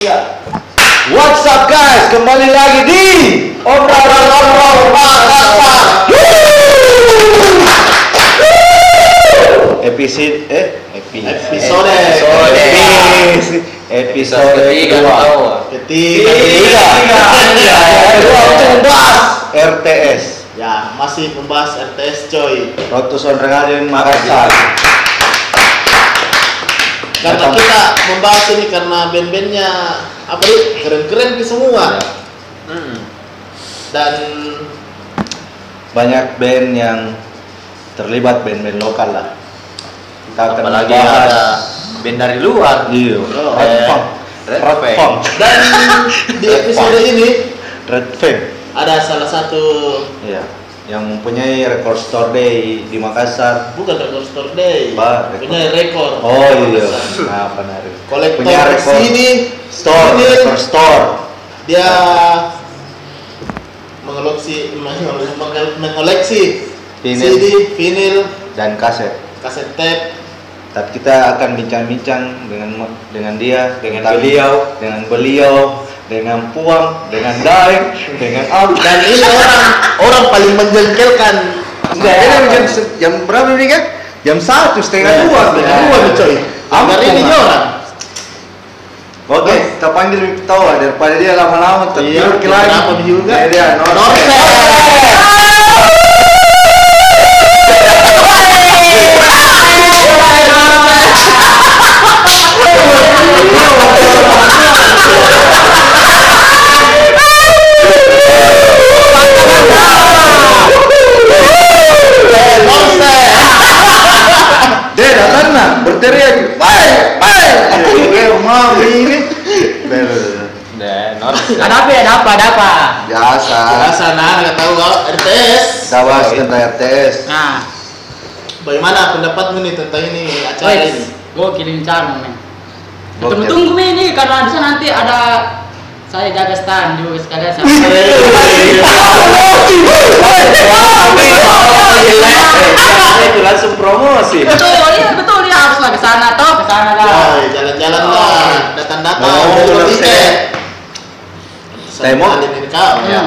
Iya. What's up guys? Kembali lagi di Obrol-obrol Makassar. Episode eh epi- Episode. episode Episode. episode ketiga. Ketiga, Ketiga. ketiga. Untuk membahas RTS. Ya, masih membahas RTS coy. Road to Sonrengadin Makassar. Karena Datang. kita membahas ini karena band-bandnya apa nih keren-keren nih semua. Hmm. Dan Banyak band yang terlibat band-band lokal lah. Kita akan Apalagi membahas- ada band dari luar. Iya, Oh, Red eh, Funk. Red Funk. Dan di episode ini Red Funk. ada salah satu Iya, yang mempunyai record store day di Makassar. bukan record store day? Record. punya rekor. Oh iya, nah benar. Kolektor Punya record sini store, Ini record store. dia mengoleksi meng- meng- mengoleksi Vinyl. CD, vinyl, dan kaset. kaset tape, Tapi kita akan bincang-bincang dengan dengan dia, Dengan tentang- beliau. dengan beliau, dengan Puang, dengan Daeng, dengan Am. dan ini orang orang paling menjengkelkan. Enggak, ini jam, jam berapa nih kan? Jam satu setengah dua. setengah dua nih coy. Hari ini orang. Oke, kita panggil tahu daripada dia lama-lama tertidur Iya, kenapa juga? Ini dia, Norse. Oke, mau ini. Nah. Ada apa ya? Ada apa? Ada apa? Biasa. Biasa nah, nggak tahu kau RTS. Bahas tentang RTS. Nah, Bagaimana pendapatmu nih tentang ini acara wait, ini? gue kirim cara. Gokil. Tunggu tunggu ini karena di sana nanti ada saya jaga stand juga sekalian sama. itu langsung promosi. betul, iya betul ya harus lah ke sana toh, ke sana lah. Jalan-jalan Oh. lah, datang-datang, Mau beli pulang tiket. Saya mau- kau. Ya.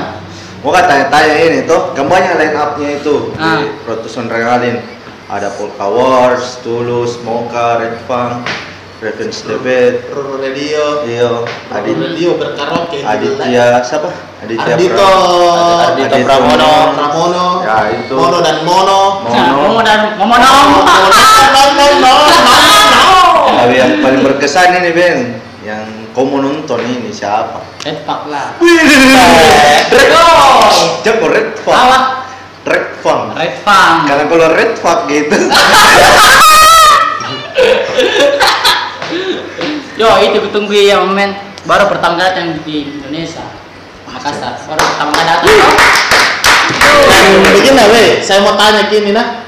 Mau kan tanya-tanya ini tuh, banyak line up-nya itu Ah. di Protuson Rengalin. Ada Polka Wars, Tulus, Moka, Red Funk, Revenge Debate, Roro Radio, Iyo, Roro Adit, Radio berkaraoke. Aditya, siapa? Aditya Ardito, Pra- Ardito Pramono. Pramono, Ya, itu. Mono dan Mono. Nah, Mono. dan Mono. Mono, Mono, Mono. Tapi yang paling berkesan ini Ben, yang kau mau nonton ini siapa? Red Fuck lah. Red Jago Red Funk. Apa? Red Funk. Red Funk. Karena kalau Red Funk gitu. Yo, itu kutunggu ya men. Baru pertama kali datang di Indonesia. Makassar. Baru pertama kali datang. begini weh, saya mau tanya gini nah.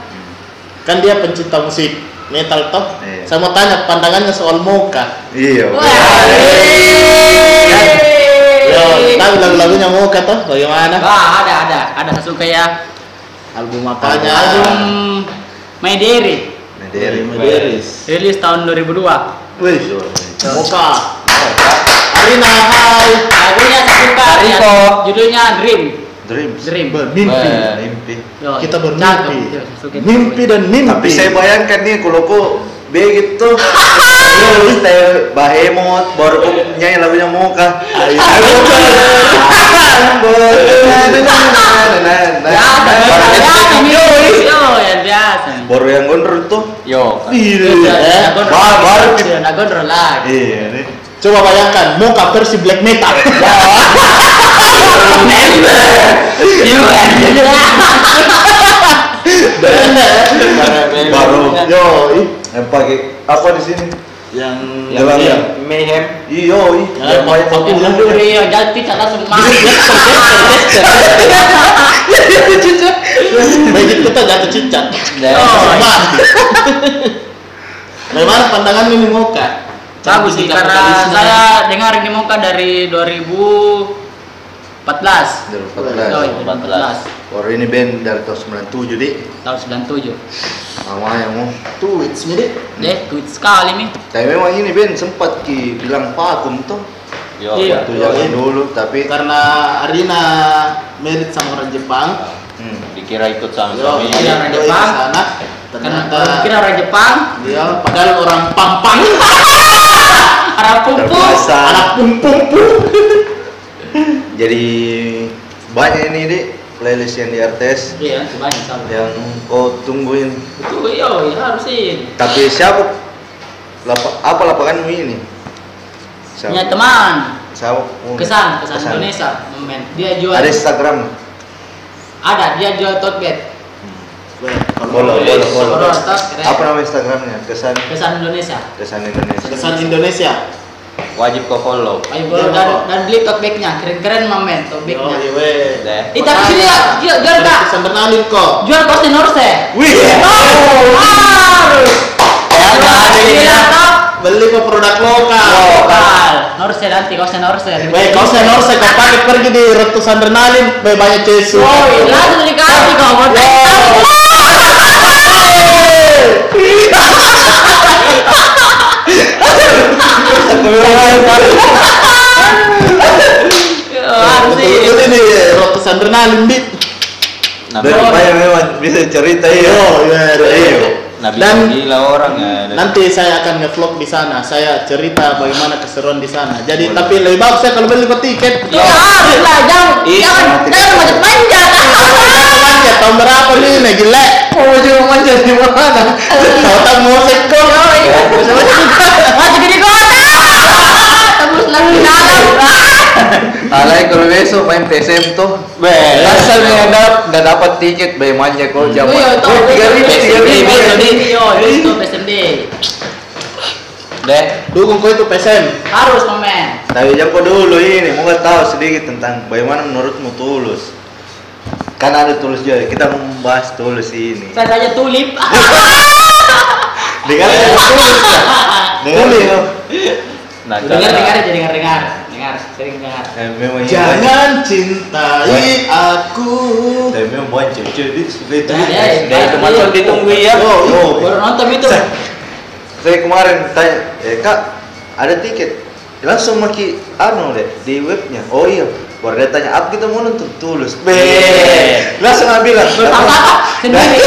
Kan dia pencinta musik metal toh. Iya. Saya mau tanya pandangannya soal Moka. Iya. Wah, Yo, tahu lagu-lagunya Moka toh bagaimana? Wah, ada ada ada saya suka ya. Album apanya? Album My Diary Dari Mederis. rilis tahun 2002. Wih, Moka. Arina Hai. Lagunya ya, judulnya Dream. Dreams. Dream. Bermimpi. Eh. Mimpi. Kita bermimpi. Mimpi dan mimpi. Tapi saya bayangkan nih kalau kok begitu Lu style bahemot baru kok nyanyi lagunya Moka. Ayo. Baru yang gondrong tuh. Yo. Eh, Baru- baru Nah, gondrong lagi. Iya. Coba bayangkan Moka versi black metal. Baru. Yo, pakai apa di sini? Yang Yang Dalam- yang mayhem. Iyo, ih. Ya, Yang banyak Rio jadi langsung masuk. Begitu kita jatuh cicat. Oh. Bagaimana pandangan ini Moka? Bagus sih karena saya dengar ini Moka dari 2014. 2014. Oh, iya, 2014. Baru ini band dari tahun 97 di. Tahun 97. Namanya mau. Tuh, it's me deh. Deh, kuat sekali nih. Tapi memang ini band sempat ki bilang vakum tuh. Yo, Iya. Itu zaman dulu tapi karena Arina merit sama orang Jepang hmm, dikira ikut sama yo suami. Iya, orang yoi Jepang. ke sana Karena ternyata orang kira orang Jepang, dia padahal orang Pampang orang pumpu. terbiasa. anak pum pum pum Jadi banyak ini di playlist yang di RTS Iya, banyak sama. yang kau tungguin. Itu yo, ya harusin. Tapi siapa lapa, apa lapanganmu ini? Siapa? Punya teman, Siapa? Oh, kesan, kesan Indonesia, momen. Dia jual, Ada Instagram. ada, dia jual tote bag. Weh, kalau Boleh, boleh, boleh, boleh. Bro, tote, keren. Apa nama Instagramnya? Kesan Kesan Indonesia. Kesan Indonesia. kesan Indonesia Wajib kau follow. Ayo Iya, bro, dan, dan beli tote bagnya, keren-keren momen tote yo bagnya. iya weh Deh. Eh, tapi sini ya, jual, jual kak. kesan bernalin kok Jual kos di Norse. Wih. Oh, harus. Ya, ada ini. Beli kok produk lokal Lokal. Norse nanti, kosnya Norse. Weh, kau saya norse kau pakai pergi di retusan adrenalin, weh banyak cesu. Oh, langsung dikasih kau mau Harus. Betul ini retusan adrenalin dit. Nabi, Dan banyak memang bisa cerita ya. Yo, iya, iya. Nabi Dan gila orang ya. nanti saya akan ngevlog di sana. Saya cerita bagaimana keseruan di sana. Jadi Boleh. tapi lebih bagus saya kalau beli tiket. Ya harus lah, jangan Iya, jangan jangan macet manjat. Tahun berapa nih nih gila? Oh, cuma manja di mana? Tahu musik kok. Masih di kota. Tembus lagi dalam. Alay kalau besok main TSM tuh. Beh, Asal nggak dapat nggak dapat tiket, bay manja. Iya, itu. Oh, tiga ribu, tiga ribu. Yo, itu PSMD. deh. Dukung kau itu PSM. Harus momen. Tapi jam kau dulu ini, mau nggak tahu sedikit tentang bagaimana menurutmu tulus. Kan ada tulus juga, kita mau membahas tulus ini. Saya saja tulip. Dengar ya, tulus ya. Dengar ya. Nah, Dengar dengar aja dengar dengar. Dengar, sering dengar. Eh, memang iya. Jangan cintai aku. Tapi memang banyak cewek di itu. Ya, ya, Deh, itu masuk ditunggu ya. Oh, oh. Baru nonton itu. Saya, saya kemarin tanya, eh kak, ada tiket. Langsung maki anu deh di webnya. Oh iya. Baru dia tanya, apa kita mau nonton tulus? Be, langsung bilang. Bersama sendiri.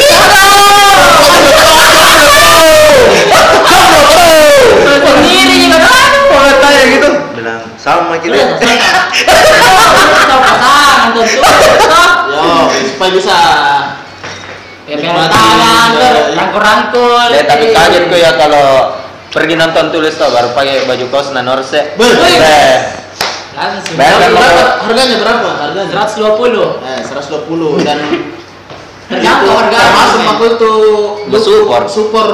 Sendiri juga aduh. Kalau tanya gitu, bilang sama kita. pasangan tentu. Yo, supaya bisa Ya pegang tangan, Iya, iya. rangkul-rangkul. Deh, tapi kaget kok ya kalau pergi nonton tulis tuh baru pakai baju kaos na Norse. Langsung. Bayangkan berapa? Harganya berapa? Harganya 120. Eh, 120 dan Terjangkau harga. termasuk aku itu Support. support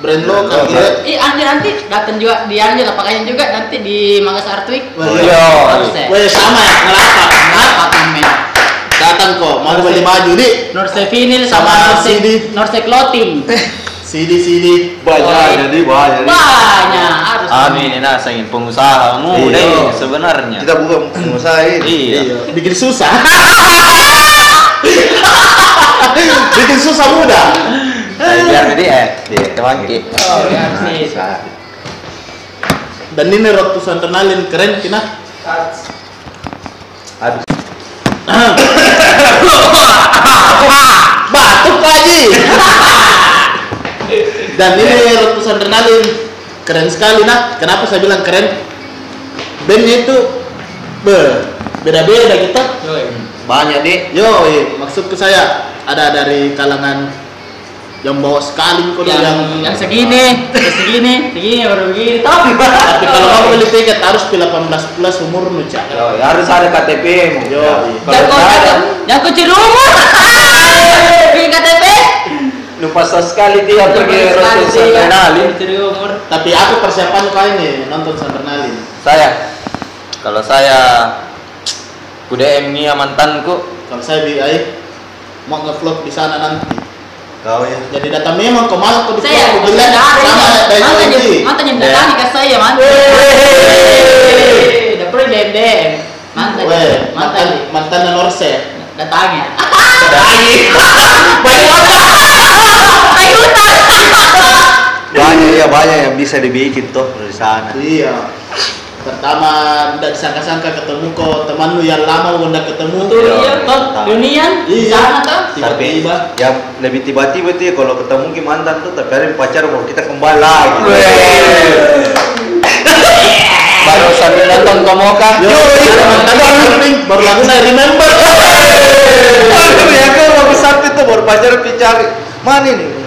brand lokal Lokal. ya. Ih, Andi nanti datang juga di lah pakainya juga nanti di Makassar Tweak. Wah, Yo. Harus ya. Weh sama ya, ngelapak. Kenapa kamen? Datang kok, mau beli baju di Norse Vinyl Sama sama Norse CD. Norse Clothing. CD CD. Banyak jadi banyak. Banyak. Amin, ini nah ingin pengusaha mu Iya. deh sebenarnya. Kita bukan pengusaha ini. Iya. Bikin susah. Bikin susah mudah. Saya biar dia eh, teman ki. Oh, ya, Nah. Dan ini ratusan kenalin keren kina. Aduh. Batuk lagi. Dan ini ratusan adrenalin keren sekali nah. Kenapa saya bilang keren? Bandnya itu be beda-beda kita. Yoi. Banyak nih. Yo, iya, maksudku saya ada dari kalangan yang bawa sekali kok Yang, yang, yang segini, terus segini, segini baru begini. Tapi tapi kalau kamu beli tiket harus pilih 18 plus umur nu Cak. Yo, ya harus ada KTP mu. Yo. Kalau ada, jangan kau curi umur. Bikin KTP. Lupa sekali dia pergi Rasul sih, ya. Tapi aku persiapan kau ini nonton Sandernalin. Saya, kalau saya kuda ini mantanku, Kalau saya bi ai mau nge-vlog di sana nanti. Kau ya. Jadi data memang kau malah kau di Saya sama dari mantan yang mantan yang datangi ke saya mantan. Udah perlu DM DM. Mantan, mantan mantan mantan Norse. datangnya. Banyak ya banyak yang bisa dibikin tuh dari sana. Iya. pertama tidak disangka-sangka ketemu kok teman lu yang lama udah ketemu Tuh Iya, iya toh, tahu. dunia di Iya. sana toh. tapi tiba-tiba yang lebih tiba-tiba tuh ya kalau ketemu ke mantan tuh tapi ada pacar mau kita kembali lagi Baru sambil nonton Komoka. yo mantan baru lagu saya remember Aduh, ya kan bagus satu itu baru pacar cari mana nih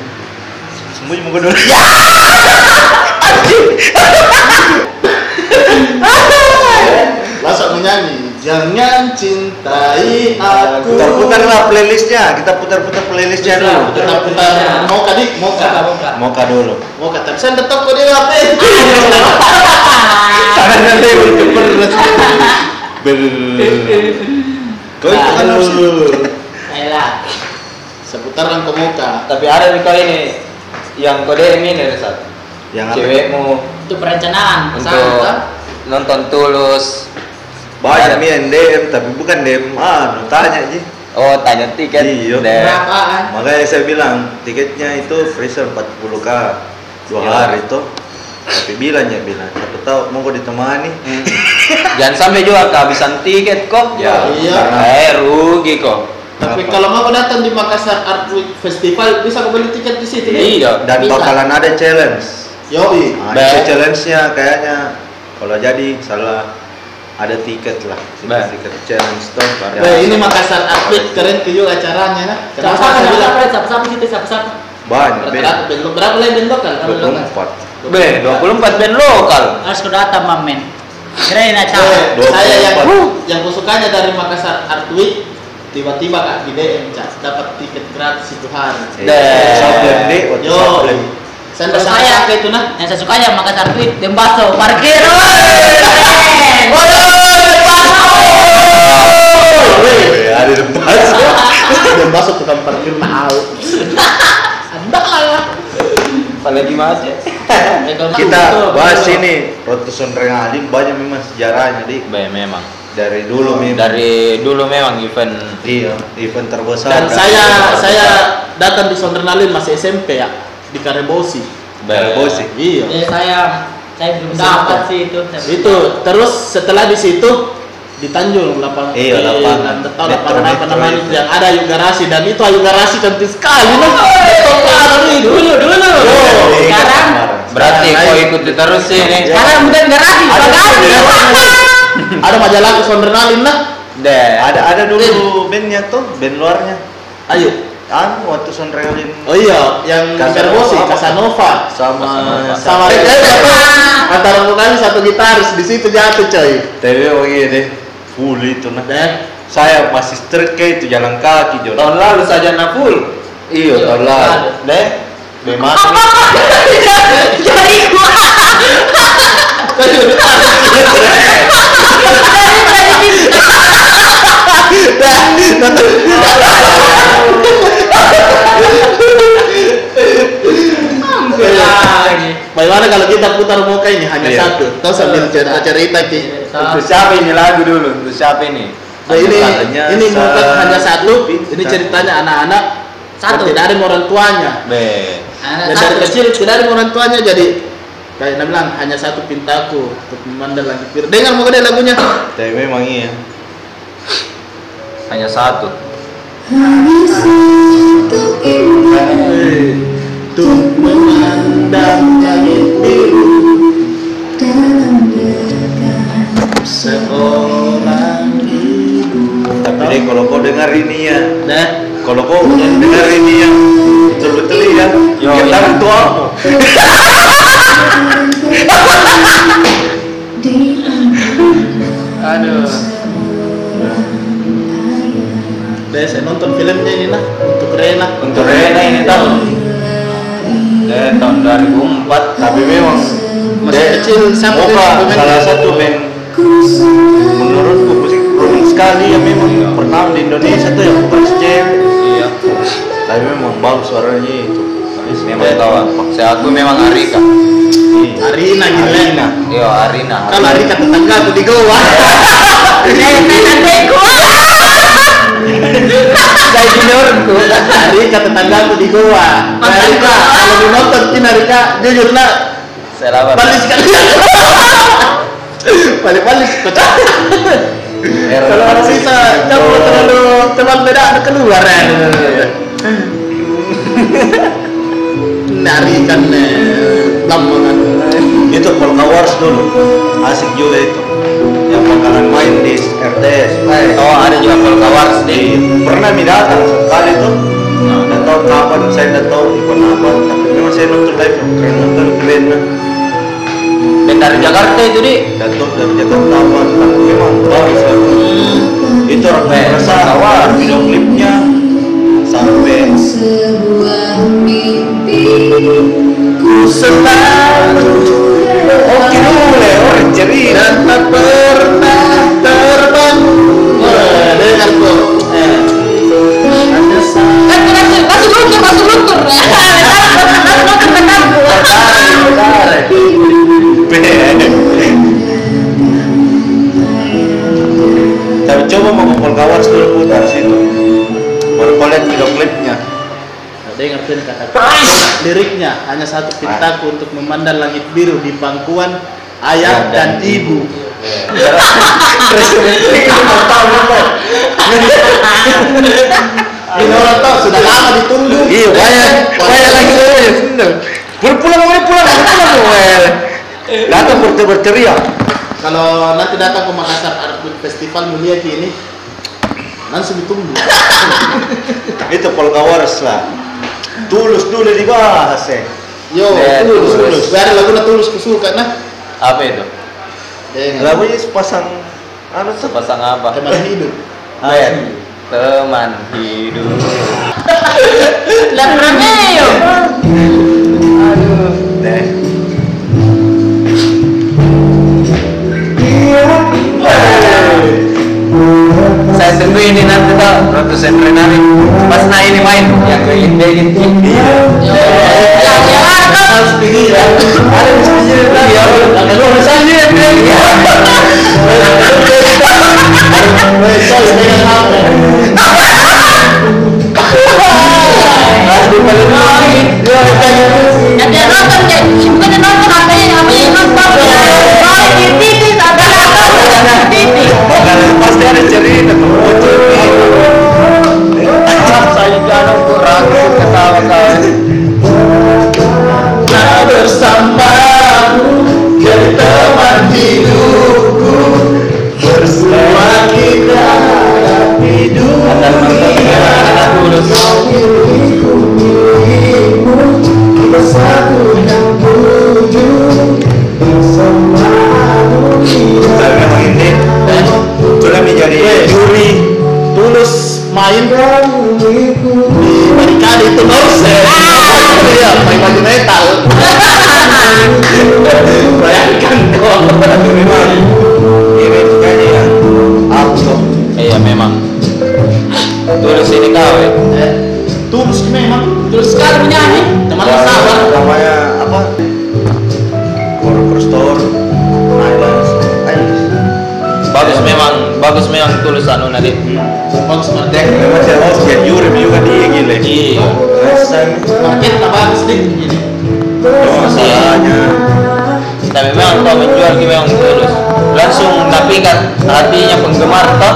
sembunyi muka dulu. Langsung menyanyi. Jangan cintai aku. Putar-putar lah playlistnya. Kita putar-putar playlistnya dulu. kita putar mau kadik mau kak mau kah dulu. Mau kak tapi saya tetap kok dia HP tangannya lebar keber ber. Kau itu kan harus Ayolah. seputaran komoka Tapi ada di kau ini yang kau DM ini Resat. yang apa? Cewekmu Itu perencanaan. untuk nonton tulus. banyak nih yang DM tapi bukan DM ah tanya aja Oh tanya tiket. Iya. Deh. Berapaan? makanya saya bilang tiketnya itu freezer 40k dua Iya. hari itu tapi bilang ya bilang siapa tahu mau kau ditemani Hmm. Jangan sampai juga kehabisan tiket kok. Ya, iya. Eh rugi kok. Tapi kalau mau datang di Makassar Art Week Festival bisa beli tiket di situ ya? Iya. dan Bisa. bakalan ada challenge Yoi. nah, itu challenge-nya kayaknya kalau jadi salah ada tiket lah Be- tiket challenge tuh ya. Weh, ini Makassar Art Week keren tuh juga acaranya nah. Kenapa Siapa bilang siapa siapa siapa siapa siapa banyak band lo- berapa lagi band lokal? Dua lokal? empat Be, 24 band lokal. Harus datang mamen. Keren acara. Dua saya yang puluh yang kusukanya dari Makassar Art Week tiba-tiba kak di DM Cak, dapat tiket gratis itu hari. Eh, Deh. Sablon deh Yo, saya saya sangka itu nah. yang saya suka ya Makassar tweet dem baso parkir. Ada depan Dan masuk tukang parkir mau. Anda lah. Apalagi mas kita betul, bahas ini waktu Sonrengalin banyak memang sejarahnya di Be, memang. Dari dulu memang Dari dulu memang event iya event terbesar Dan kan. saya saya datang di Sondernalin masih SMP ya di Karebosi. Be, Bosi. Iya. Eh, saya saya belum dapat sih itu. Itu terus setelah di situ di Tanjung lapangan Iya, lapangan. tahu lapangan apa namanya itu. yang ada Ayu Garasi dan itu Ayu Garasi cantik sekali nah. Betul parah nih. Dulu dulu. Oh, Sekarang Berarti Sekarang kau ikuti terus ini. sekarang bukan garasi, bagasi. Ada majalah ke Sondernalin nah. Deh. ada ada dulu bandnya tuh band luarnya Ayo. anu waktu Sonrengalin Oh iya, yang Casanova Karebosi, apa? Casanova. sama Sama eh, antara vokal satu gitaris di situ jatuh coy. TV oh iya deh full itu nah Dan saya masih kayak itu jalan kaki Jon Tahun lalu saja Napul. iya tahun lalu Deh. memang Jadi gua. lagi. bagaimana kalau kita putar muka ini hanya Iya. satu? Kau sambil cerita cerita ki. Untuk siapa ini lagu dulu? Untuk siapa ini? Nah, ini Hanya ini muka satu. hanya satu. Ini ceritanya anak-anak Satu. tidak ada orang tuanya. Be. Dan Anak dari kecil tidak ada orang tuanya jadi kayak dia bilang hanya satu pintaku untuk memandang langit biru. Dengar mau dia lagunya. tapi memang iya Hanya satu. Tuh memandang langit biru seorang ibu. tapi deh kalau kau dengar ini ya Nah, kalau kau dengar ini ya betul-betul ya kita tuh apa Aduh. deh saya nonton filmnya ini nah untuk Rena. Untuk Rena ini tahun. Deh tahun 2004. tapi memang Masih deh, kecil sampai pemain- salah satu band menurutku musik rumit sekali ya memang pernah di Indonesia tuh yang bukan cewek Iya. tapi memang bagus suaranya itu Memang tahu. Saya aku memang Arika. Arina gitu ya. Arina. Iya Arina. Kalau Arika tetangga aku di Goa. Nanti gua. Saya juniorku. Arika tetangga aku di Goa. Arika kalau di nonton Kin Arika jujur lah Selamat. balik sekali. Balik-balik kocak. Kalau bisa campur terlalu tebal beda ada keluar ya. Narikan eh, lama kan. itu Polka Wars dulu. Asik juga itu. Yang bakalan main di RTS eh, Oh ada juga Polka Wars di di pernah mi datang sekali tuh. Nggak tahu kapan saya nggak tahu event apa. Tapi memang saya nonton live keren nonton keren. Nah. dan dari Jakarta itu di. Jatuh dari Jakarta apa? Tapi memang bagus lah itu orang Eh, merasa Polka Wars. video klipnya. Sampai Ku selalu dulu le orang cerita dan tak pernah terbang. Wah, dengar kok. Eh. Ada tapi coba mau ke Polka Wars dulu putar situ baru kau lihat video klipnya Dengar tuh kata liriknya hanya satu pintaku untuk memandang langit biru di pangkuan ayah dan ibu. Ini orang tahu sudah lama ditunggu. Iya, banyak, banyak lagi tuh ya, bener. Pulang pulang, pulang, pulang, pulang, pulang. Datang ber- berteriak. Kalau nanti datang ke Makassar Art Festival mulia ini langsung ditunggu. Itu Polka Wars lah. Tulus dulu dibahas ya. Yo, Eh, tulus, tulus. tulus. Biar lagu tulus kusuka nah. apa itu? Dengar. Lagunya sepasang anu. Sepasang apa? Teman hidup. Ben, teman hidup. lah Romeo Deh. Saya tunggu ini nanti tau, Ratu Sentrenari. Pas nah ini main yang gelin gelin. Iya. ya ya Harus ya. Ada di sini tadi ya. Ada lu misalnya ya. Besok dengan apa? ya dia nonton dia bukan dia nonton apa jangan kurang ketawa kau. Main di barikade itu terus Iya, main baju metal. Bayangkan auto Iya memang. Tulus ini kau ya. Eh, Tulus memang. Tulus sekali menyanyi? Teman sabar namanya apa? Korokor Store Islands. Bagus memang, bagus memang tulus anu nadi. Dek, market memang saya harus jadi juri juga di gile. Iya. Bagus deh ini masalahnya Tapi memang kau menjual ki memang tulus. Langsung napikat hatinya penggemar toh.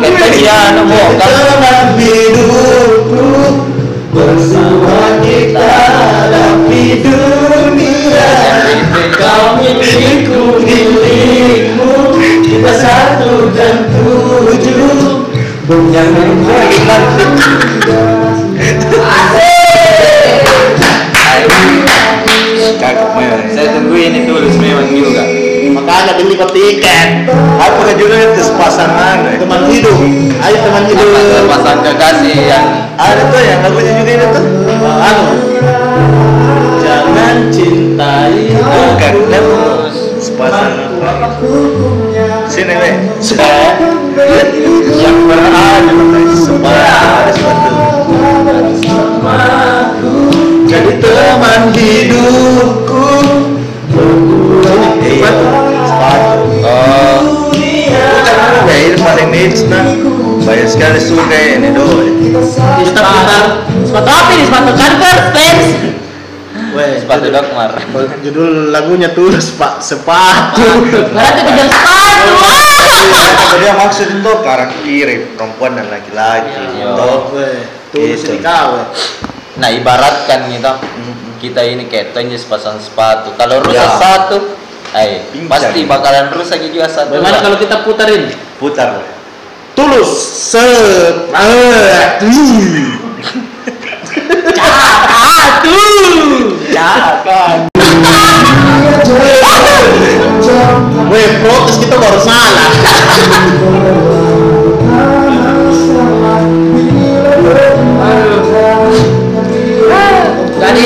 Kita dia mau kan. Hidupku Bersama kita hadapi dunia Kau milikku, milikmu Kita satu dan tujuh yang nanti cakep memang. Saya tunggu ini tulus memang juga. Makanya beli kau tiket Apa judulnya itu pasangan? Teman hidup Ayo teman hidup Pasang kekasih yang Ada tuh yang lagunya juga ini tuh. Anu nih. Yang berada sepasang sepatu. Jadi teman hidupku Iya, sepatu. oh Ya nah. Banyak sekali suka ini doh. Kita putar sepatu apa ini sepatu Converse fans Weh, Sepatu judul- Dokmar. Judul lagunya tulus pak sepatu. Berarti kejar sepatu. Apa dia maksud itu kanan kiri perempuan dan laki-laki. Iya. Toh. Weh, tulus Gitu. di kau. Nah ibaratkan gitu Mm-mm. kita ini kayak tonjol sepasang sepatu. Kalau rusak Ya. satu, eh pasti bakalan rusak juga satu. Bagaimana kalau kita putarin? Putar. Tulus sepatu. Sepatu. Jangan. Weh, protes kita baru salah. Jadi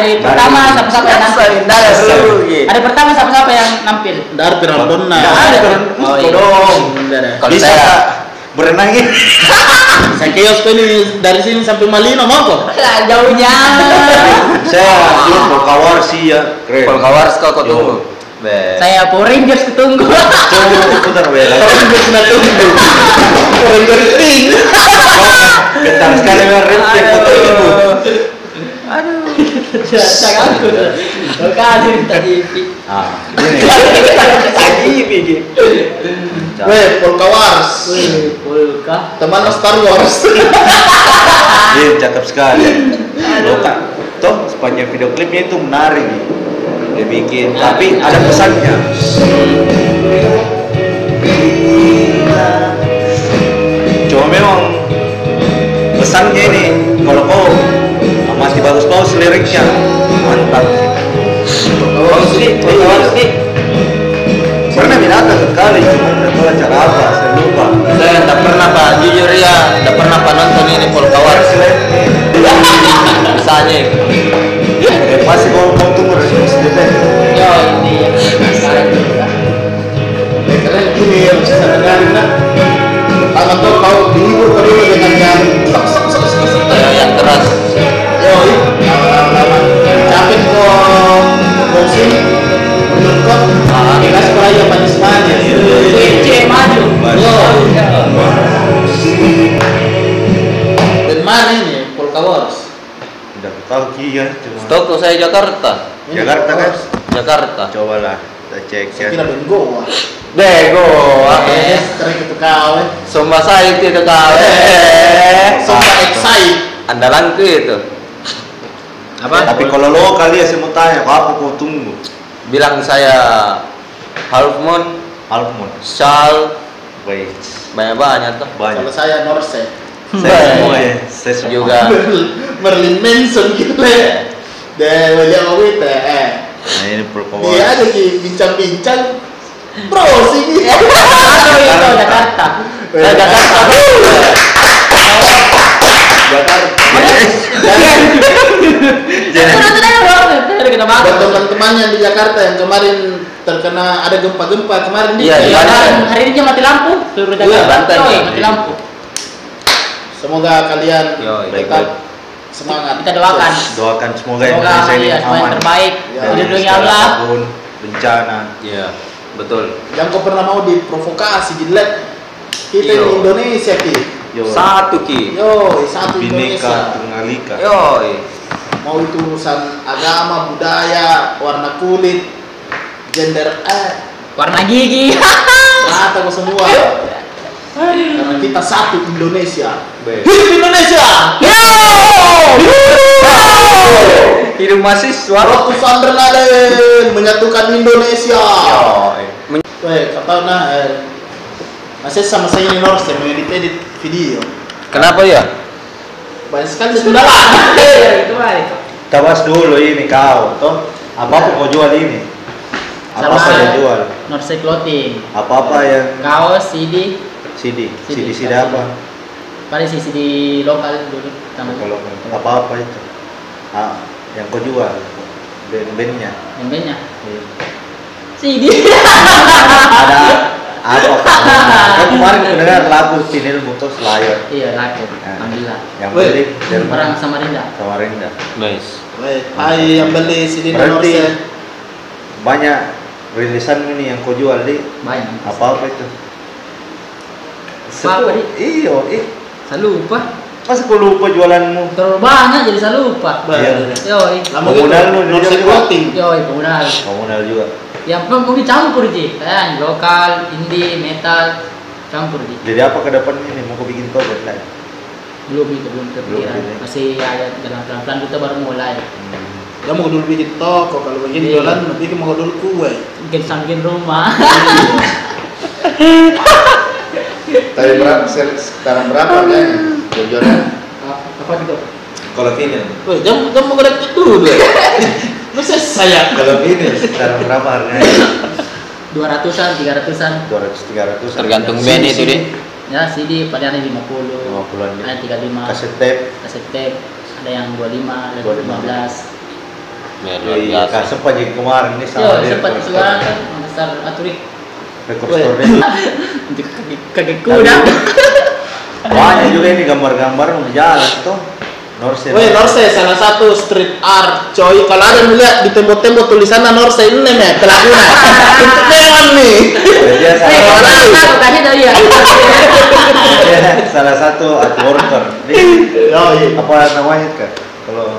hari, hari pertama siapa-siapa yang nampil. Hari pertama siapa-siapa yang nampil. Dari penonton nah. Nggak ada kan? Oh, iya. dong. Bisa saya berenang ini. Saya kios tuh ini dari sini sampai Malino mau kok. Lah jauhnya. Saya mau kawar sih ya. Kalau kawars kau kau tunggu. Be. Saya Power Rangers ketunggu. Coba putar bela. Orang gue sudah tunggu. Orang gue ting. Ketar sekali dengan rempet foto itu. Jangan aku. Kasih tadi. Ah, ini. Tadi Weh, Polka Wars. Wih, Polka. Teman Star Wars. Iya, cakep sekali. Lo kan, toh sepanjang video klipnya itu menarik. Dia bikin, tapi ada pesannya. Cuma memang pesannya ini, kalau kau amati bagus-bagus liriknya, mantap. Bagus sih, bagus sih. Pernah binatang sekali, cuma tahu acara apa, saya lupa. Saya tidak pernah pak, jujur ya, tidak pernah pak nonton ini Polka Wars. Misalnya, Eh, pasti kau mau tunggu dari SDP. Yo, ini yang sekarang juga. Keren gini ya, bisa dengar nah. Pertama tuh kau dihibur kedua dengan yang sok sok sok sok Yo, lama-lama capek kok boxing menurut kau dikasih sekolah yang manis manis. PC maju. Yo, dan mana ini Polka Wars? Tidak tahu kia, cuma Toko saya Jakarta. Jakarta kan? Jakarta. cobalah kita cek ya. Saya kira Bengo. Bego, Eh, eh. sering itu kau. eh. Sumpah saya itu kau. Eh, Eh. excite. Andalanku itu. Apa? Tapi kalau lo kali ya saya mau tanya, apa kau tunggu? Bilang saya Half Moon, Almond, Shal, baik, banyak banyak tuh. banyak. Kalau saya Norse. Saya semua ya, saya semua. Juga. Merlin Manson gitu ya. Dan William Witt eh. Nah ini Dia perkawal. ada di bincang-bincang. Bro sih. Atau itu Jakarta. Saya Jakarta. Jakarta. Itu nonton aja bro. Tadi kita Buat makan. teman-teman yang di Jakarta yang kemarin terkena ada gempa-gempa kemarin di Iya, Iya Banten. kan, hari ini mati lampu seluruh Iya, Jakarta. Banten. Yoi, mati lampu. Semoga kalian Yoi, tetap semangat. Kita doakan. Doakan semoga Semoga ya, yang aman. terbaik. Ya. Dilindungi Allah. apa pun, bencana. Iya, betul. Yang kau pernah mau diprovokasi di lab kita Yo. di Indonesia ki. Yo, Satu ki. Yo, satu bineka Indonesia. tunggal ika. Yoi. Mau itu urusan agama, budaya, warna kulit, gender eh Warna gigi. rata semua. Karena kita satu Indonesia. Hidup Indonesia! Hidup mahasiswa. Waktu Sandernalen menyatukan Indonesia. Men- Weh, kata nah, eh, masih sama saya ini Norse mengedit-edit video. Kenapa ya? Banyak sekali sudah lah. Iya, itu baik. Bahas dulu ini kau, toh. Apa kau jual ini? Apa apa dia jual? Norse Clothing. Apa apa yang Kaos, CD, CD? CD, CD CD apa? paling sih CD lokal dulu. Kalau apa apa itu? Ah, yang kau jual band-bandnya. Bandnya Iya. CD. ada apa kan kemarin dengar lagu Sinil Mutos Layar iya, laku. Alhamdulillah. yang Weh, beli dari Orang mana Samarinda. Samarinda Nice. Weh, hai yang beli CD berarti Norse. banyak rilisan ini yang kau jual di Banyak. apa apa itu Apa, Di? iyo ih Saya lupa. masa kau lupa jualanmu Terlalu banyak jadi saya lupa. Iya. Yoi. Lama Komunal lu, gitu, Norse dia Clothing. Yoi, komunal. komunal juga Yang pun mungkin campur sih. Kayak lokal, indie, metal, campur sih. jadi apa ke depan ini mau kau bikin toget lah Belum itu belum kepikiran. Belum, ini. Masih ada dalam pelan-pelan kita baru mulai. Hmm. Ya mau dulu bikin toko kalau begini Iya. jualan bikin mau dulu kue. Mungkin sambil rumah. Tadi berapa sekarang berapa ya jualan Apa gitu? kalau vinyl Weh, jam jam mau ngeliat dulu. Lu saya. kalau vinyl sekarang berapa harganya 200-an, 300-an. 200 300 Tergantung band itu deh. Ya, CD paling ada 50. 50-an Ada 35. kaset tape Kaset tape. Ada yang 25, ada 25. 15. Ya, Iya, biasa. kasih aja kemarin ini Yo, sama dia sempat suara kan besar aturik. Rekor Weh. store Untuk kaki, kaki kuda. Banyak juga ini gambar-gambar di jalan tuh. Norse. Weh, Norse salah satu street art, coy. Kalau ada melihat di tembok-tembok tulisannya Norse ini nih, pelakunya. Untuk dewan nih. Dia Eh, salah, kalau aku kasih tadi ya. dia salah satu art worker. Iya. apa namanya kak? Kalau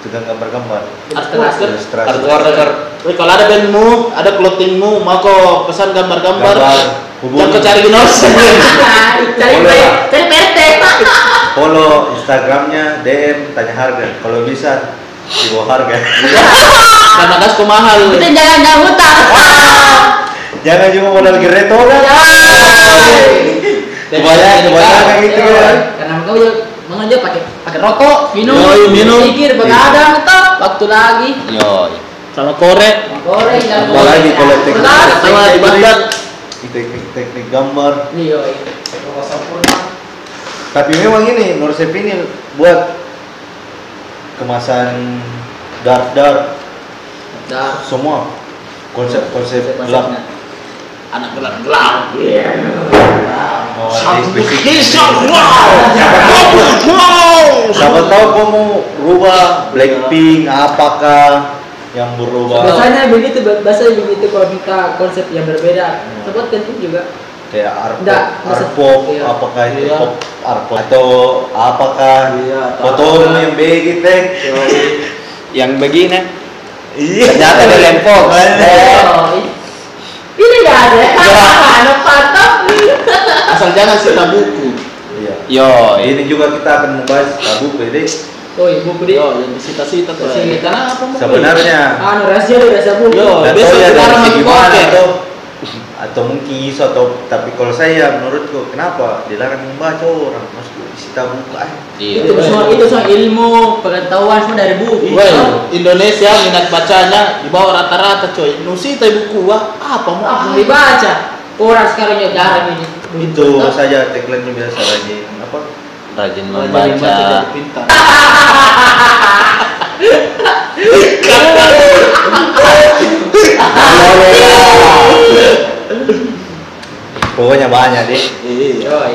tukang gambar-gambar. Ilustrasi. Ilustrasi. Art worker. Weh, kalau ada bandmu, ada clothingmu, mau kau pesan gambar-gambar, Gambar, hubungi. jangan cari di Norse. Cari cari. Follow Instagramnya, DM, tanya harga. Kalau bisa di bawah harga. Karena gas kau mahal. Kita jangan jangan hutang. Jangan cuma modal gereto kan. Dan Kebanyakan, kebanyakan kan, gitu kan. Karena kau Mang aja pakai pakai rokok, minum, Yoi, minum. pikir begadang toh, waktu lagi. Yo. sama korek. Goreng dan Apalagi kalau teknik Sama di Baghdad. teknik-teknik gambar. Iya, Tapi memang ini Norse Vinyl buat kemasan dark dark Dah. semua konsep-konsep gelap. Anak gelap-gelap. Oh, spesifik. Wow. Wow. Siapa tahu kau mau rubah Blackpink apakah yang berubah Biasanya begitu, biasanya begitu kalau minta konsep yang berbeda. Sebut penting juga. Kayak art Nggak, iya. apakah itu Iya. pop art pop atau apakah Iya, atau foto apa. yang begitu Yang begini. iya Ternyata di Lempok. Oh, ini nggak ada. Anak patah. Asal jangan sita buku. iya Yo. ini juga kita akan membahas tabu PD Oh, iya, buku di. Yo, yang disita-sita tuh. Disita. Karena apa mau? sebenarnya Anu rahasia deh, rahasia buku. Yo. Besok tahu ya sekarang dari lagi segi mana pakai. Atau mungkin isu atau tapi kalau saya menurutku kenapa dilarang membaca orang maksudku disita buku ah Iya. Itu semua itu semua ilmu pengetahuan semua dari buku. Woi, Indonesia minat bacanya di bawah rata-rata coy. Nusita buku wah apa mau? Apa dibaca? Orang sekarang ya jarang ini. itu saja tagline biasa rajin apa Rajin membaca. jadi pintar. pokoknya banyak deh Iya. Yoi.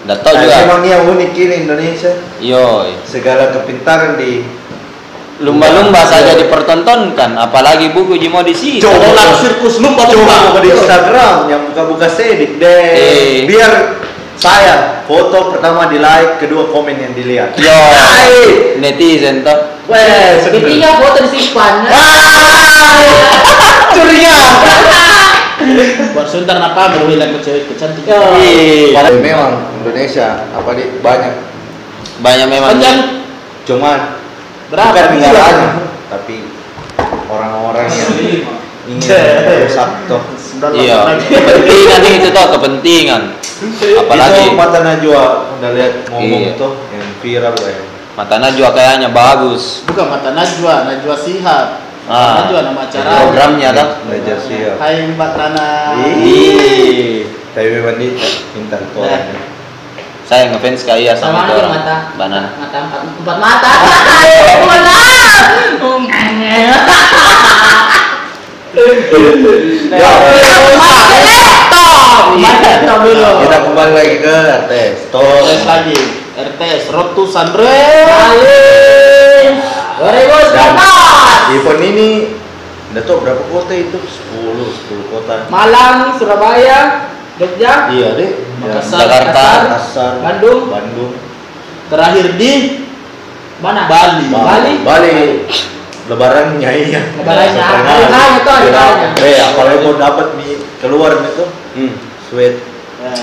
Udah tau juga. emang yang unik ini Indonesia Yo. segala kepintaran di Lumba-lumba saja dipertontonkan, apalagi buku Jimo di sini. Coba. Tolak sirkus lumba coba lumba. di Instagram yang buka-buka sedik deh Eh. biar saya foto pertama di like kedua komen yang dilihat Yo. Netizen toh. Weh, Ketiga foto disimpan. curiga Buat sebentar apa berbilang ke cewek kecantik. Iya. Memang Indonesia apa di banyak Banyak memang. Panjang cuman Berapa? bukan negaranya tapi orang-orang yang ingin merusak toh Iya. Kepentingan itu toh kepentingan. Apalagi itu mata Najwa udah lihat ngomong Iya. tuh yang viral ya mata Najwa kayaknya bagus. Bukan mata Najwa, Najwa Sihab. Ah. juga nama acara. Programnya tak? Belajar siap. Hai Mbak Rana. Ih. Tapi dia minta tolong. Saya ngefans kayak Sama sama orang. mata. Banan. Mata empat, empat mata. Dulu. Kita kembali lagi ke. Tol. Tes lagi. RTS Road to Sandre. Kali 2019. Event ini udah tau berapa kota itu? 10, 10 kota. Malang, Surabaya, Jogja, Iya deh. Makassar, Jakarta. Makassar, Bandung. Bandung, Terakhir di mana? Bali. Bali. Bali. Lebarannya iya. Lebarannya. Lebaran. Hari raya tuh, hari raya. Eh, apalagi mau dapat nih keluar itu Hmm. sweat Nah,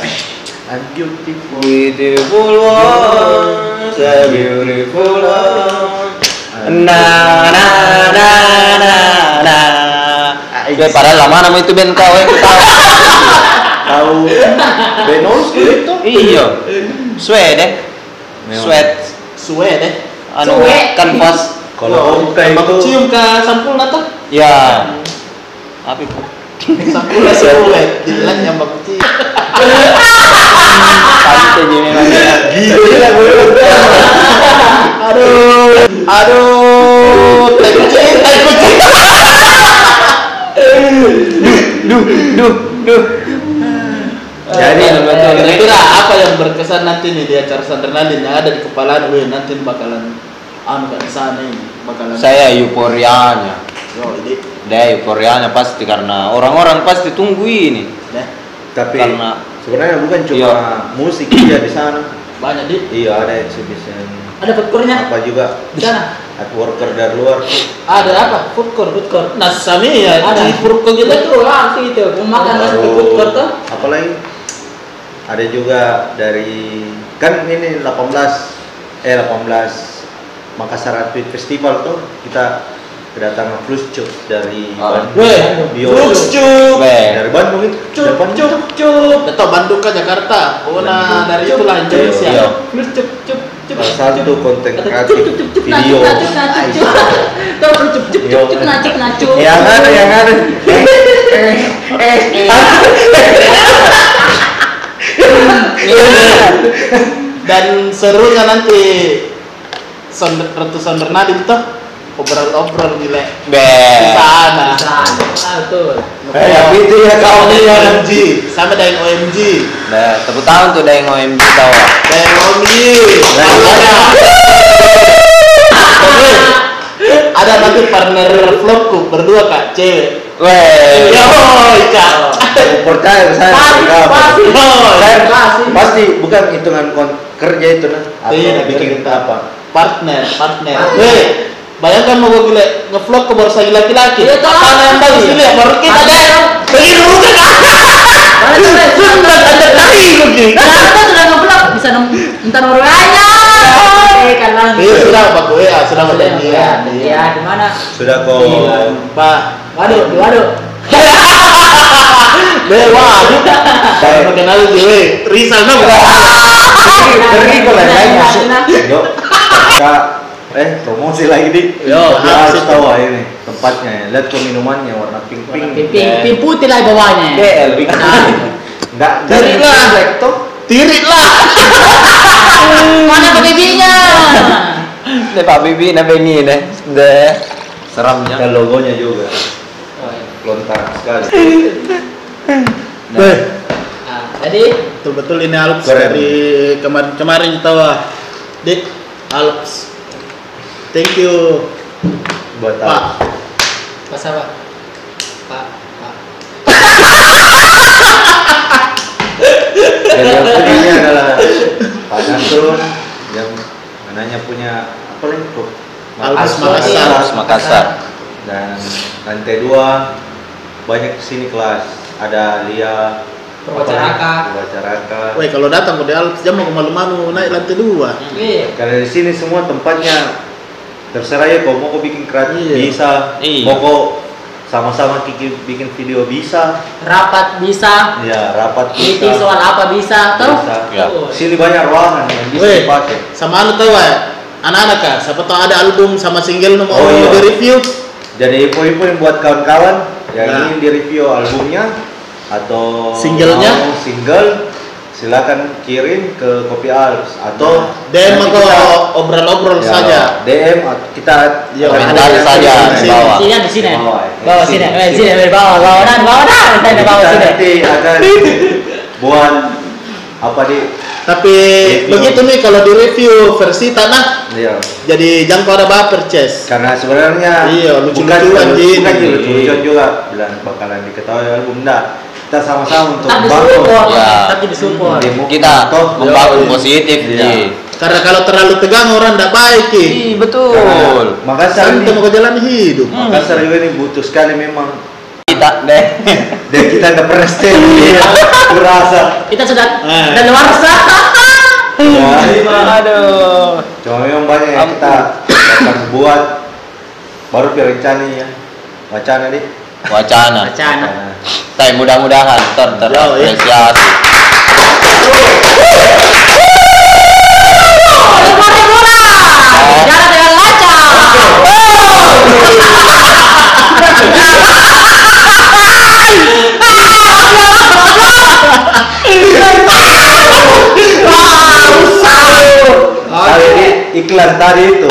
and beautiful. Beautiful one, a beautiful one. Na na na na na. Ya padahal lama nama itu band kau, aku tahu. Tahu Benos itu? Iya. Sweat. suwe deh. Anu kanvas. Kalau Om kayak itu cium ke sampul nata. Ya. Apa itu? Sampul suwe. Dibilang yang baku cium. Santai aja memang. gila gue. Aduh. Aduh. Tai kucing, tai kucing. Duh, duh, duh. Jadi, betul. Kira-kira apa yang berkesan nanti nih di acara Sandrenalin yang ada di kepala gue nanti bakalan anu kan di sana ini bakalan Saya euforianya. Ini Dia euforianya pasti karena orang-orang pasti tunggu ini. deh Tapi Karena sebenarnya bukan cuma Iya. musik dia di sana. banyak di Iya ada exhibition Ada food court-nya apa juga di sana. art worker dari luar. ada apa Food court, food court. nah sami ya Ada. di Purko gitu Betul, langsung itu. Mau makan masuk ke food court tuh. apalagi ada juga dari kan ini 18 eh 18 Makassar Art Week Festival tuh kita kedatangan Fluscuk dari Oh. Bandung. Weh, Weh. Dari Bandung itu. Bandung. cup cup Datang Bandung ke Jakarta oh nah dari itulah Indonesia Iya. Satu konten Ada kreatif video. cup nah, cup nah, cup cup. Tuh cup cup cup Yo. cup nah, cup nah, cup. Yang ada, yang ada. dan serunya nanti Sonder, Ratu Sondernadin tuh obrol-obrol gila. Be. sana Ah, betul. Eh, yang itu ya kau nih yang OMG sama dengan OMG Nah, tepuk tangan tuh dari OMG tahu. dengan OMG Nah, ada. Nanti partner vlogku berdua kak. Cewek. Weh. yo kak. Aku percaya saya Pasti, pasti. Pasti. pasti. Bukan hitungan kerja itu nah. Atau Iya, bikin kerja. apa? Partner partner. Partner. Weh, bayangkan mau gue gila ngevlog ke baru lagi laki-laki. Iya, tahu. mana yang bagus gila. Baru kita Ada. deh. begini kan sudah ada gue Nah, kita sudah ngeblok bisa nomor aja. Eh, karena Iya sudah pak gue ya sudah Sudah, ada dia Ya, di mana? sudah kok pak. Waduh, waduh. Deh, wah, saya mengenal cewek, Rizal dong. ngeri kok lah masuk yuk kak eh promosi lagi di Yo, harus asik. tahu ah, ini tempatnya ya lihat ke minumannya warna pink pink Pink, pink, pink putih lah bawahnya. BL bikin. enggak Diri lah. laptop Tirit lah. Mana PBB-nya? Deh Pak Bibi na bengi deh. Deh. Seramnya. dan logonya juga lontar sekali Nah, jadi betul-betul ini Alps dari kemarin-kemarin kita wah. Dik, Alps. Thank you, buat Pak. apa pas apa? Pak, Pak. dan yang punyanya adalah Pak Nasrun yang mananya punya apa lagi Alps Makassar. Makassar. dan lantai dua banyak ke sini kelas ada Lia Perwacaraka. Perwacaraka Weh, kalau datang ke Alps, jangan mau malu-malu naik lantai dua. Iya. karena di sini semua tempatnya terserah ya kau mau kau bikin kreatif Iya. bisa Iya. mau kau sama-sama bikin bikin video bisa Rapat bisa. ya rapat Meeting bisa soal apa bisa. Terus? Bisa. Ya. Tuh. sini banyak ruangan yang bisa Weh. dipakai Sama anu tahu ya, anak-anak kah? Siapa tahu ada album sama single mau Oh, iya. di review? Jadi info-info yang buat kawan-kawan yang Nah. ingin direview albumnya atau Singlenya? mau single silakan kirim ke Kopi Alps atau DM nanti atau obrol-obrol ya, saja. DM atau kita Ya, komentar ada saja di di sini. bawah. Sini di sini. Di bawah, ya. Bawa Sini, eh, sini. dari bawah, bawa dan bawa dan, saya Jadi bawa kita sini. nanti akan buat apa di Tapi Review. begitu nih kalau di review versi tanah ya jadi jangan kau ada baper Ces. karena sebenarnya Iya, lucu-lucuan, bukan bukan lucu-lucuan juga bilang bakalan diketahui album enggak kita sama-sama untuk Tapi membangun disupport, Ya. tapi disupport. Demo Kita toh, membangun iya. positif, Iya. Ji. Karena kalau terlalu tegang orang tidak baik. Ih, betul. Karena Makassar Santai ini mau jalan hidup. Makassar juga ini butuh sekali memang Kita deh. dan kita nggak pernah stay iya kurasa Kita sudah Eh. dan luar ya, Aduh. cuma memang banyak yang kita akan buat baru rencana ya wacana nih Wacana. Wacana. Tapi mudah-mudahan ter iya. terapresiasi. Dengan ini iklan tadi itu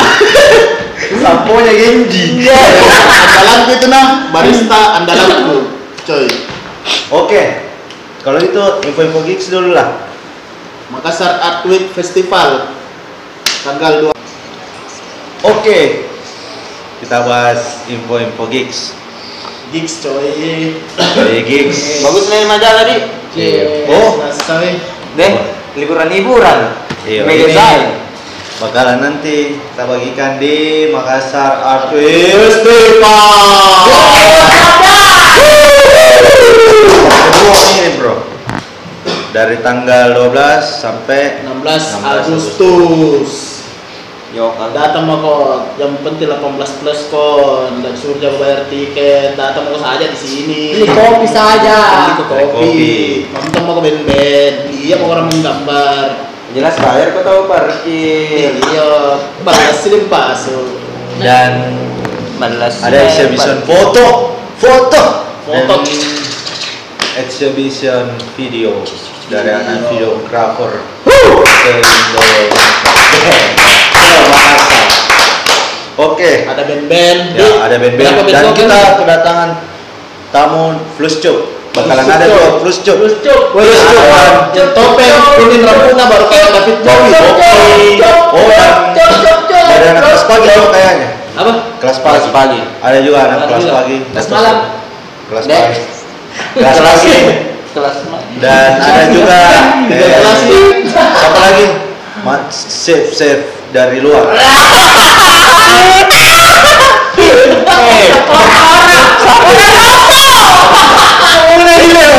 samponya Genji Andalanku itu nah, barista andalanku. Coy. oke kalau itu info-info gigs dulu lah Makassar Art Week Festival tanggal 2 oke kita bahas info-info gigs gigs coy. Jadi gigs Bagus nih majalah, Di. Iya. oh. Deh, liburan-liburan. Iya, Magazine. Bakalan nanti kita bagikan di Makassar Art Festival. kedua ini bro dari tanggal 12 sampai 16 16 Agustus. Yo, kan. Datang mau kok, yang penting 18 plus kon, dan suruh jangan bayar tiket, datang mau saja di sini. Beli kopi saja. Beli kopi, nonton mau ke band-band, iya mau orang menggambar. Jelas bayar kau tahu parkir. Iya, balas sih paso. dan Balas. ada exhibition foto foto Foto. exhibition video dari anak videographer Indo oke Ada band-band. ya ada band-band dan kita kedatangan tamu Fluscuk bakalan ada dua Fluscuk Fluscuk. Fluscuk Yang topeng, kuning rambutnya baru kayak David Bowie. oh dan ada anak kelas pagi juga kayaknya. Apa? kelas Kelas pagi. Pagi. ada juga anak Ada kelas pagi. Kelas malam. kelas pagi. Kelas pagi. Kelas dan ada juga eh, kelas siapa lagi? Ma- chef chef dari luar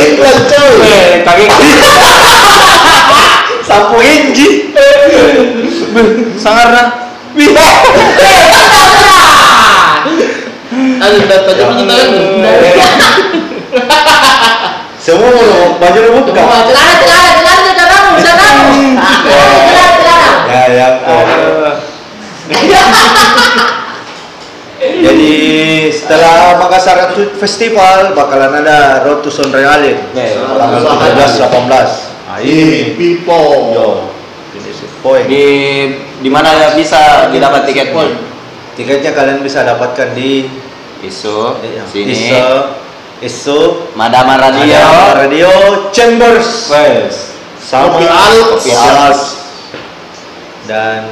Iklan coy. Eh, kaki. sapu inji Sangarna. Ada data Ya. punya tangan tuh. semua mau baju lu buka Celana, celana, celana, celana, celana. Celana, celana. ya ya kok jadi setelah Makassar Festival bakalan ada Road to Sonrealin tanggal 17 18 nah ini Pipo. yo poin Di di mana ya bisa didapat tiket pun? tiketnya kalian bisa dapatkan di Isu, sini. Iso Iso Madama Radio. Radio Chambers Wes. sama Kopi Alps. dan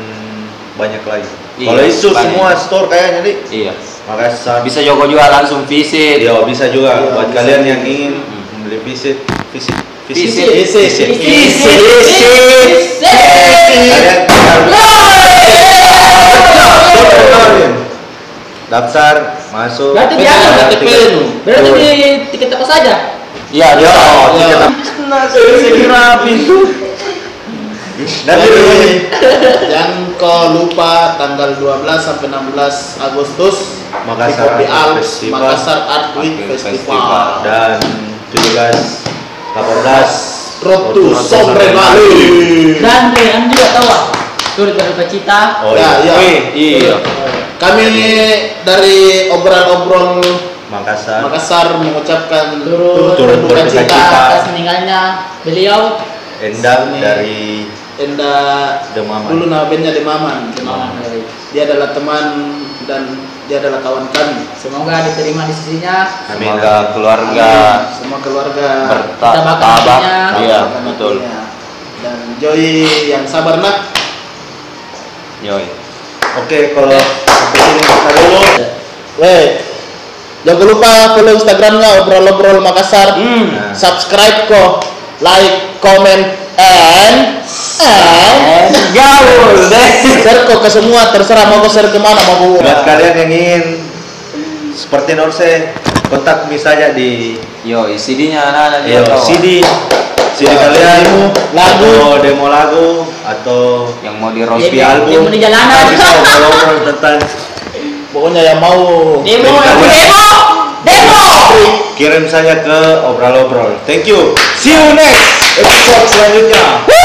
banyak lagi. Iya, Kalau isu banyak. semua store kayaknya nih. Iya. Makassar. Bisa Joko juga langsung visit. Iya, bisa juga Iya, buat bisa. kalian yang ingin membeli visit visit Visit. Visit. Visit. Visit. Kalian tinggal daftar masuk. Berarti Beda dia ada Tiket. TP nu. Berarti di tiket apa saja? Iya, Yo, bisa. tiket Iya. Nah, saya kira pintu. Dan jangan kau lupa tanggal 12 sampai 16 Agustus Makassar di Art Alps Festival. Makassar Art Week Festival. Festival. dan 17 18 Road to Sombre Valley. Dan yang juga tahu ah. Turut berduka cita. Oh Ya, iya. iya. Iya. Iya. Kami dari obrolan-obrol Makassar. Makassar mengucapkan Turut Turut berduka cita atas meninggalnya beliau Endang dari Enda Demaman. dulu nama bandnya Demaman. Demaman Dia adalah teman dan dia adalah kawan kami. semoga diterima di sisinya Amin. Semoga keluarga Semua keluarga bertabak. Iya, betul. Dan Joy yang sabar nak. Yoi. Oke, kalau sampai sini kita dulu. Weh, jangan lupa follow Instagramnya obrol-obrol Makassar. Hmm. Subscribe kok, like, comment, and and Gaul deh. share kok ke semua terserah mau ke share ke mana mau ke Buat kalian yang ingin seperti Norse, kontak saja di Yoi, CD-nya anak-anak Yo, tahu. CD CD kalian demo, lagu. atau demo lagu atau yang mau di EP album demo di jalanan. bisa ngobrol tentang Pokoknya yang mau demo Demo. demo demo kirim saja ke obrol-obrol thank you. See you next episode selanjutnya